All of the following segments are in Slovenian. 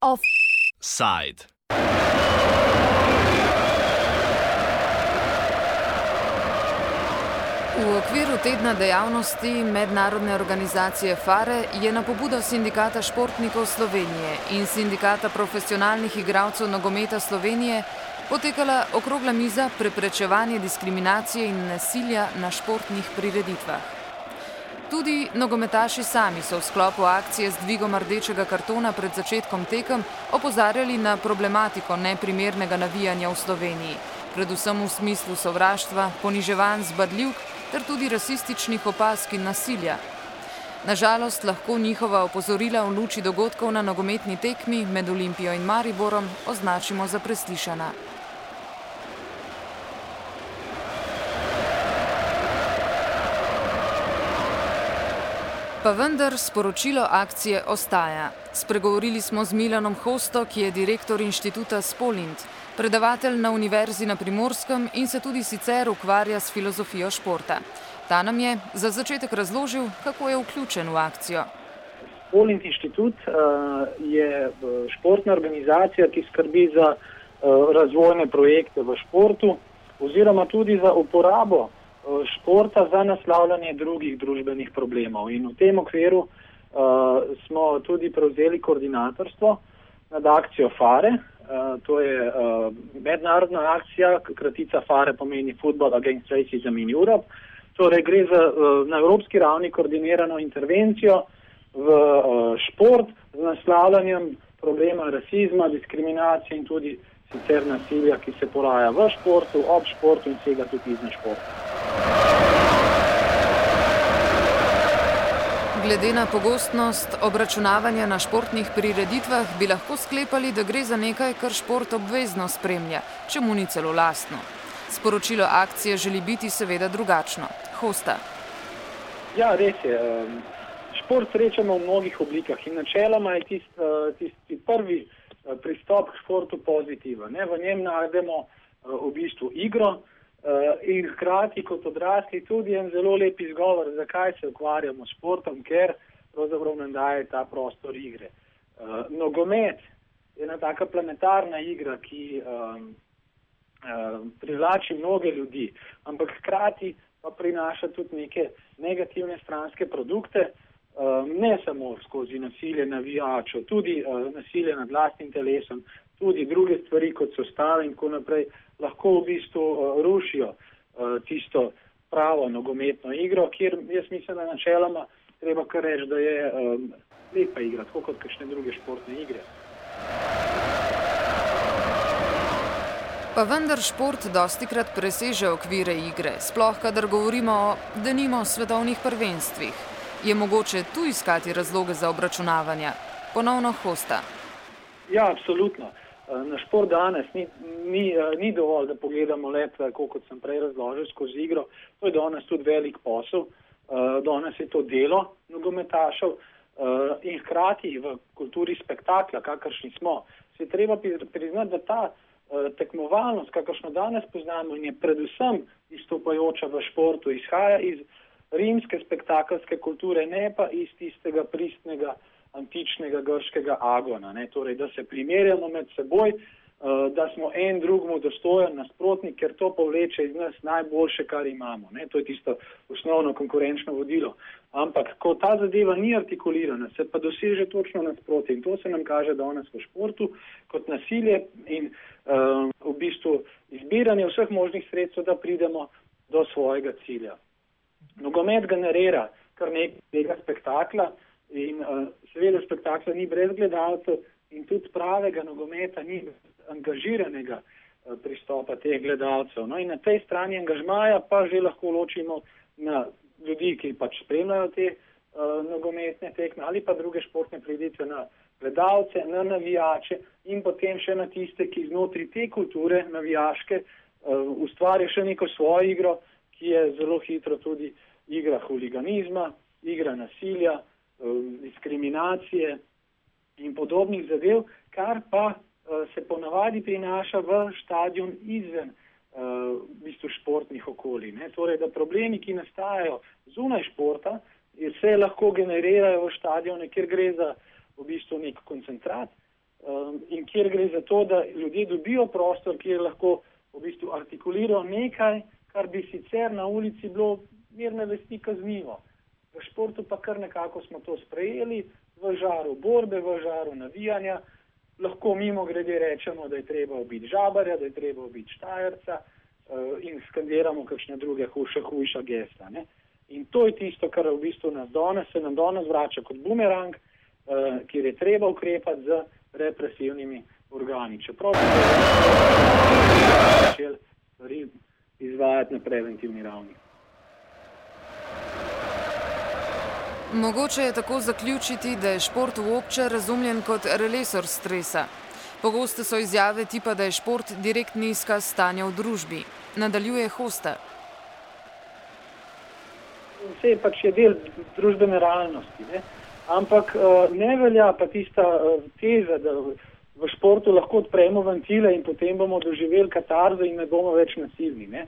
Offside. V okviru tedna dejavnosti mednarodne organizacije FARE je na pobudo Sindikata športnikov Slovenije in Sindikata profesionalnih igralcev nogometa Slovenije potekala okrogla miza preprečevanje diskriminacije in nasilja na športnih prireditvah. Tudi nogometaši sami so v sklopu akcije z dvigom rdečega kartona pred začetkom tekem opozarjali na problematiko neprimernega navijanja v Sloveniji, predvsem v smislu sovraštva, poniževanj, zbadljivk ter tudi rasističnih opask in nasilja. Nažalost lahko njihova opozorila v luči dogodkov na nogometni tekmi med Olimpijo in Mariborom označimo za preslišana. Pa vendar sporočilo akcije ostaja. Spregovorili smo z Milanom Hosto, ki je direktor inštituta Spolint, predavatelj na Univerzi na Primorskem in se tudi sicer ukvarja s filozofijo športa. Ta nam je za začetek razložil, kako je vključen v akcijo. Spolint inštitut uh, je športna organizacija, ki skrbi za uh, razvojne projekte v športu oziroma tudi za uporabo športa za naslavljanje drugih družbenih problemov. In v tem okviru uh, smo tudi prevzeli koordinatorstvo nad akcijo FARE, Uh, to je uh, mednarodna akcija, kratica FARE pomeni Football Against Racism in Europe. Torej gre za uh, na evropski ravni koordinirano intervencijo v uh, šport z naslavljanjem problema rasizma, diskriminacije in tudi sicer nasilja, ki se poraja v športu, ob športu in vsega tudi izven športa. Glede na pogostnost obračunavanja na športnih prireditvah bi lahko sklepali, da gre za nekaj, kar šport obvezno spremlja, če mu ni celo lastno. Sporočilo akcije želi biti seveda drugačno. Hosta. Ja, res je. Šport srečamo v mnogih oblikah in načeloma je tisti eh, tist prvi eh, pristop k športu pozitiven. V njem najdemo eh, v bistvu igro, in hkrati kot odrasli tudi en zelo lep izgovor, zakaj se ukvarjamo s športom, ker pravzaprav nam daje ta prostor igre. Uh, nogomet je ena taka planetarna igra, ki um, uh, privlači mnoge ljudi, ampak hkrati pa prinaša tudi neke negativne stranske produkte, uh, ne samo skozi nasilje navijačev, tudi uh, nasilje nad vlastnim telesom, tudi druge stvari, kot so stave in tako naprej, lahko v bistvu uh, rušijo uh, tisto pravo nogometno igro, kjer jaz mislim, da načeloma treba kar reči, da je um, lepa igra, tako kot kakšne druge športne igre. Pa vendar šport dosti krat preseže okvire igre, sploh kadar govorimo o denimo svetovnih prvenstvih. Je mogoče tu iskati razloge za obračunavanja? Ponovno hosta. Ja, absolutno. Eh, na šport danes ni, ni, eh, ni dovolj, da pogledamo let, kot sem prej razložil, skozi igro. To je danes tudi velik posel, eh, danes je to delo nogometašev in hkrati v kulturi spektakla, kakršni smo, se treba priznati, da ta tekmovalnost, kakršno danes poznamo in je predvsem izstopajoča v športu, izhaja iz rimske spektakelske kulture, ne pa iz tistega pristnega antičnega grškega agona, ne? torej da se primerjamo med seboj, uh, da smo en drugmu dostojen nasprotnik, ker to povleče iz nas najboljše, kar imamo. Ne? To je tisto osnovno konkurenčno vodilo. Ampak, ko ta zadeva ni artikulirana, se pa doseže točno nasprotje in to se nam kaže danes v športu kot nasilje in uh, v bistvu izbiranje vseh možnih sredstev, da pridemo do svojega cilja. Nogomet generira kar nekaj tega spektakla, In uh, seveda spektakla ni brez gledalcev in tudi pravega nogometa ni angažiranega uh, pristopa teh gledalcev. No in na tej strani angažmaja pa že lahko ločimo na ljudi, ki pač spremljajo te uh, nogometne tekme ali pa druge športne prireditve na gledalce, na navijače in potem še na tiste, ki znotraj te kulture navijaške uh, ustvarja še neko svojo igro, ki je zelo hitro tudi igra huliganizma, igra nasilja, diskriminacije in podobnih zadev, kar pa uh, se ponavadi prinaša v stadion izven uh, v bistvu športnih okolij. koli. Torej, da problemi, ki nastajajo zunaj športa, se lahko generirajo v stadione, kjer gre za v bistvu nek koncentrat um, in kjer gre za to, da ljudje dobijo prostor, kjer lahko v bistvu artikulirajo nekaj, kar bi sicer na ulici bilo mirne vesti kaznivo. V športu pa kar nekako smo to sprejeli, v žaru borbe, v žaru navijanja. Lahko mimo grede rečemo, da je treba ubiti žabarja, da je treba ubiti štajerca uh, in skandiramo kakšne druge hujša, hujša gesta. Ne? In to je tisto, kar v bistvu nas danes, se nam danes vrača kot bumerang, uh, kjer je treba ukrepati z represivnimi organi. Čeprav bi začeli stvari izvajati na preventivni ravni. Mogoče je tako zaključiti, da je šport v obče razumljen kot relesor stresa. Pogoste so izjave tipa, da je šport direktni izkaz stanja v družbi. Nadaljuje hosta. Vse pač je del družbene realnosti. Ne? Ampak eh, ne velja pa tista eh, teza, da v športu lahko odpremo ventile in potem bomo doživeli katarzo in ne bomo več nasilni. Ne?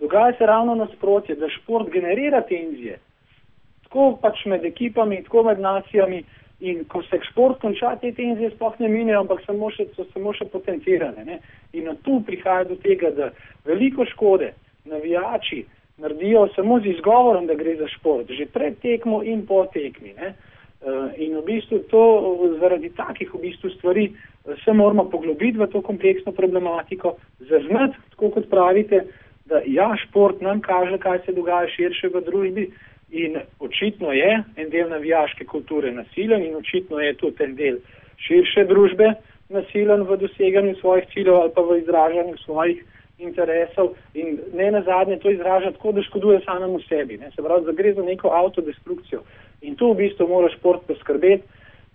Dogaja se ravno nasprotje, da šport generira tenzije tako pač med ekipami, tako med nacijami. In ko se šport konča, te tenzije sploh ne minejo, ampak samo še, so samo še potencirane. Ne? In tu prihaja do tega, da veliko škode navijači naredijo samo z izgovorom, da gre za šport, že pred tekmo in po tekmi. Ne? Eh, in v bistvu to zaradi takih v bistvu stvari eh, se moramo poglobiti v to kompleksno problematiko, zaznati, tako kot pravite, da ja, šport nam kaže, kaj se dogaja širše v družbi. In očitno je en del navijaške kulture nasilen in očitno je tudi en del širše družbe nasilen v doseganju svojih ciljev ali pa v izražanju svojih interesov in ne na zadnje to izraža tako, da škoduje samemu sebi. Ne? Se pravi, da gre za neko autodestrukcijo. In tu v bistvu mora šport poskrbeti,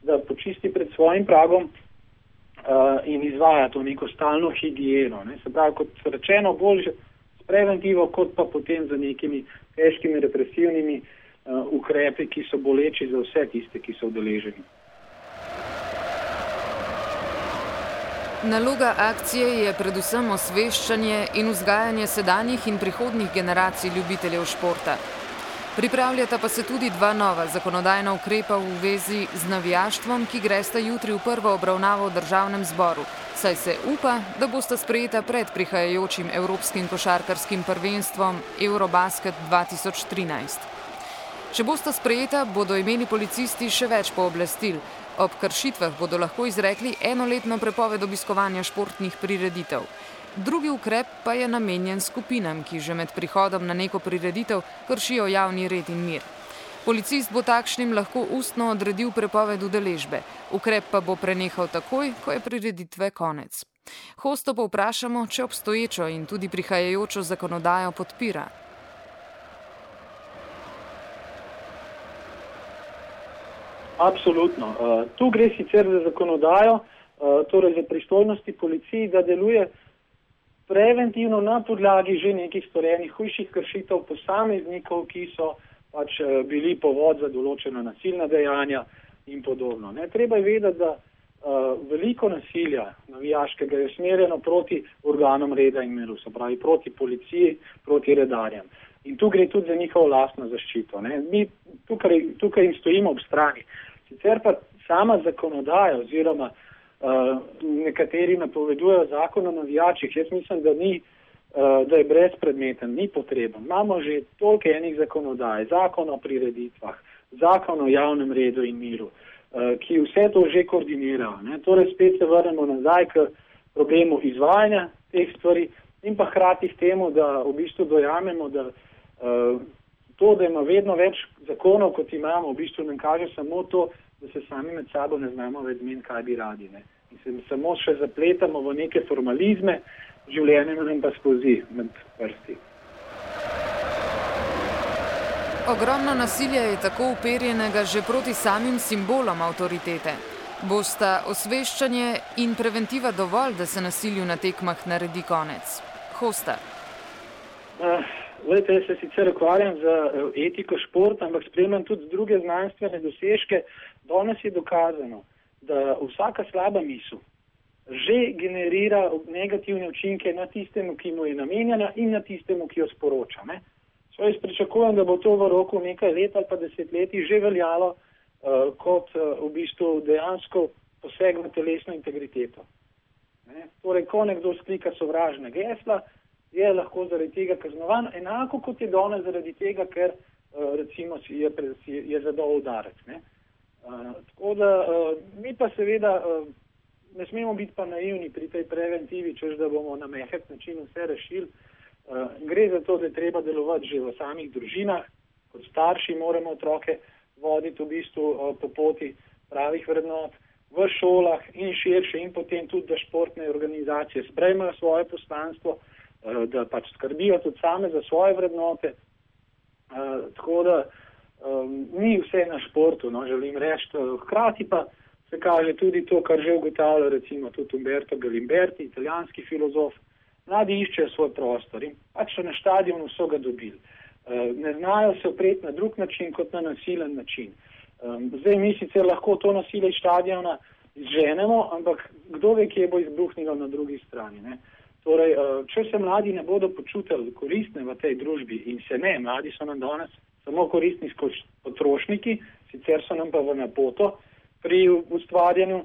da počisti pred svojim pragom uh, in izvaja to neko stalno higieno. Ne? Se pravi, kot rečeno, bolj s preventivo, kot pa potem za nekimi težkimi represivnimi uh, ukrepi, ki so boleči za vse tiste, ki so udeleženi. Naloga akcije je predvsem osveščanje in vzgajanje sedanjih in prihodnjih generacij ljubiteljev športa. Pripravljata pa se tudi dva nova zakonodajna ukrepa v vezi z navijaštvom, ki gresta jutri v prvo obravnavo v državnem zboru, saj se upa, da bosta sprejeta pred prihajajočim Evropskim košarkarskim prvenstvom Eurobasket 2013. Če bosta sprejeta, bodo imeli policisti še več pooblastil. Ob kršitvah bodo lahko izrekli enoletno prepoved obiskovanja športnih prireditev. Drugi ukrep pa je namenjen skupinam, ki že med prihodom na neko prireditev kršijo javni red in mir. Policist bo takšnim lahko ustno odredil prepoved udeležbe, ukrep pa bo prenehal takoj, ko je prireditve konec. Hosto pa vprašamo, če obstoječo in tudi prihajajočo zakonodajo podpira. Absolutno. Uh, tu gre sicer za zakonodajo, uh, torej za pristojnosti policiji, da deluje preventivno na podlagi že nekih storjenih hujših kršitev posameznikov, ki so pač eh, bili povod za določena nasilna dejanja in podobno. Ne, treba je vedeti, da uh, veliko nasilja navijaškega je usmerjeno proti organom reda in miru, se pravi proti policiji, proti redarjem. In tu gre tudi za njihovo lastno zaščito. Ne. Mi tukaj, tukaj jim stojimo ob strani. Sicer pa sama zakonodaja oziroma uh, nekateri napovedujejo zakon o navijačih. Jaz mislim, da, ni, uh, da je brezpredmeten, ni potreben. Imamo že toliko enih zakonodaj, zakon o prireditvah, zakon o javnem redu in miru, uh, ki vse to že koordinira. Ne? Torej spet se vrnemo nazaj k problemu izvajanja teh stvari in pa hkrati k temu, da v bistvu dojamemo, da uh, to, da ima vedno več zakonov, kot imamo, v bistvu nam kaže samo to, da se sami med sabo ne znamo več zmeniti, kaj bi radi. Ne. In se samo še zapletamo v neke formalizme, življenje nam pa skozi med prsti. Ogromno nasilja je tako uperjenega že proti samim simbolom avtoritete. Bosta osveščanje in preventiva dovolj, da se nasilju na tekmah naredi konec? Hosta. Uh, Lejte, jaz se sicer ukvarjam z eh, etiko športa, ampak spremljam tudi druge znanstvene dosežke. Danes je dokazano, da vsaka slaba misel že generira negativne učinke na tistemu, ki mu je namenjena in na tistemu, ki jo sporoča. Ne? So jaz pričakujem, da bo to v roku nekaj let ali pa desetletij že veljalo uh, kot uh, v bistvu dejansko poseg v telesno integriteto. Ne? Torej, ko nekdo sklika sovražne gesla, je lahko zaradi tega kaznovan, enako kot je danes zaradi tega, ker uh, recimo je, je, je zadol udarec. Uh, tako da uh, mi pa seveda uh, ne smemo biti pa naivni pri tej preventivi, čež da bomo na mehek način vse rešili. Uh, gre za to, da je treba delovati že v samih družinah, kot starši moramo otroke voditi v bistvu uh, po poti pravih vrednot, v šolah in širše in potem tudi, da športne organizacije sprejmejo svoje poslanstvo, uh, da pač skrbijo tudi same za svoje vrednote. Tako da um, ni vse na športu, no, želim reči. Hkrati pa se kaže tudi to, kar že ugotavlja recimo tudi Umberto Galimberti, italijanski filozof. Mladi iščejo svoj prostor in pač so na stadionu so ga dobili. Uh, ne znajo se opreti na drug način kot na nasilen način. Zdaj mi sicer lahko to nasilje iz stadiona izženemo, ampak kdo ve, kje bo izbruhnilo na drugi strani. Ne? Torej, uh, če se mladi ne bodo počutili koristne v tej družbi in se ne, mladi so nam danes samo koristni kot potrošniki, sicer so nam pa v napoto pri ustvarjanju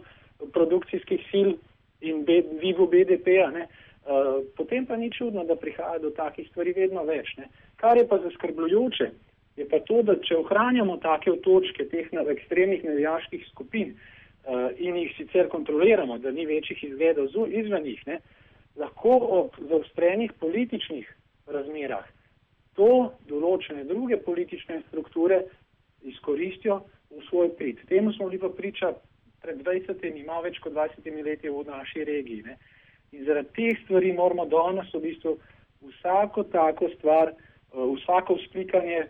produkcijskih sil in dvigu BDP-ja, uh, potem pa ni čudno, da prihaja do takih stvari vedno več. Ne. Kar je pa zaskrbljujoče, je pa to, da če ohranjamo take točke teh ekstremnih nevijaških skupin uh, in jih sicer kontroliramo, da ni večjih izgledov izven njih, ne, lahko ob zaostrenih političnih razmerah to določene druge politične strukture izkoristijo v svoj prid. Temu smo bili pa priča pred 20 in malo več kot 20 leti v naši regiji. Ne. In zaradi teh stvari moramo danes v bistvu vsako tako stvar, uh, vsako vzklikanje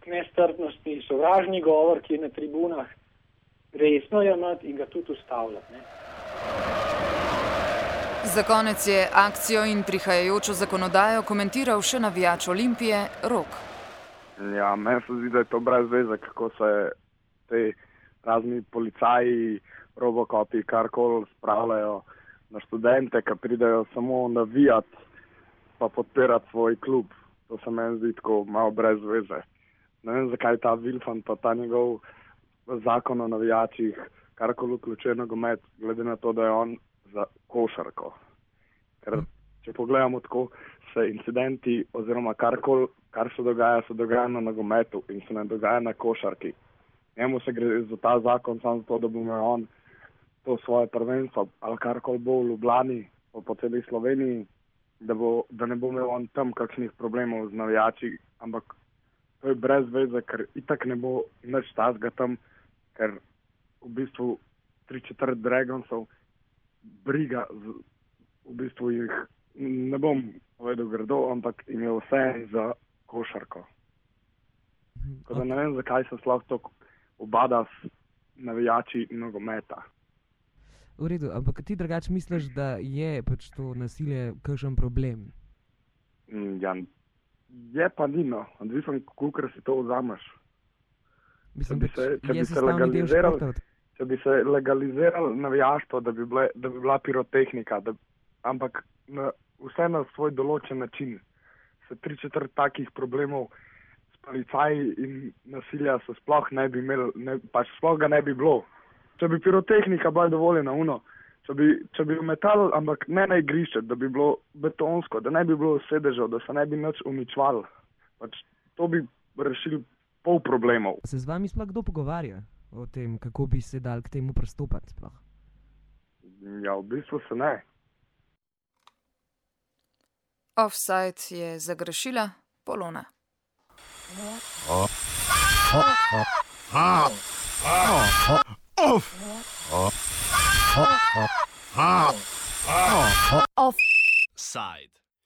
k nestrpnosti, sovražni govor, ki je na tribunah, resno jemati in ga tudi ustavljati. Ne. Za konec je akcijo in prihajajočo zakonodajo komentiral še navijač Olimpije Rok. Ja, meni se zdi, da je to brez veze, kako se te razni policaji, robokopi, karkoli spravljajo na študente, ki pridejo samo navijati pa podpirati svoj klub. To se meni zdi tako malo brez veze. Ne vem, zakaj ta Vilfan pa ta njegov zakon o navijačih karkoli vključuje nogomet, glede na to, da je on za košarko. Ker, če pogledamo tako, se incidenti oziroma karkoli, kar se dogaja, se dogaja na nogometu in se ne dogaja na košarki. Njemu se gre za ta zakon samo zato, da bo imel on to svoje prvenstvo ali karkoli bo v Ljubljani, po celi Sloveniji, da, bo, da ne bo imel on tam kakšnih problemov z navijači, ampak to je brez veze, ker itak ne bo nič tazga tam, ker v bistvu tri četrt Dragonsov briga, v bistvu jih ne bom povedal grdo, ampak je vse za košarko. Tako da ne vem, zakaj se sploh to obada s navijači nogometa. V redu, ampak ti drugače misliš, da je pač to nasilje kakšen problem? Mm, ja, je pa nino, odvisno, kako si to vzameš. Mislim, da se, če bi se legaliziral če bi se legaliziralo navijaštvo, da, bi da bi bila pirotehnika, da, ampak na, vse na svoj določen način. Se tri četrt takih problemov s policaji in nasilja se sploh ne bi imeli, ne, pač sploh ga ne bi bilo. Če bi pirotehnika bila dovoljena, uno, če bi, če bi metal, ampak ne na igrišče, da bi bilo betonsko, da ne bi bilo sedežev, da se ne bi nič uničval. Pač to bi rešili pol problemov. Se z vami sploh kdo pogovarja? o tem, kako bi se dal k temu pristopiti. Sploh. Ja, v bistvu se ne. Offside je zagrešila Polona. Offside.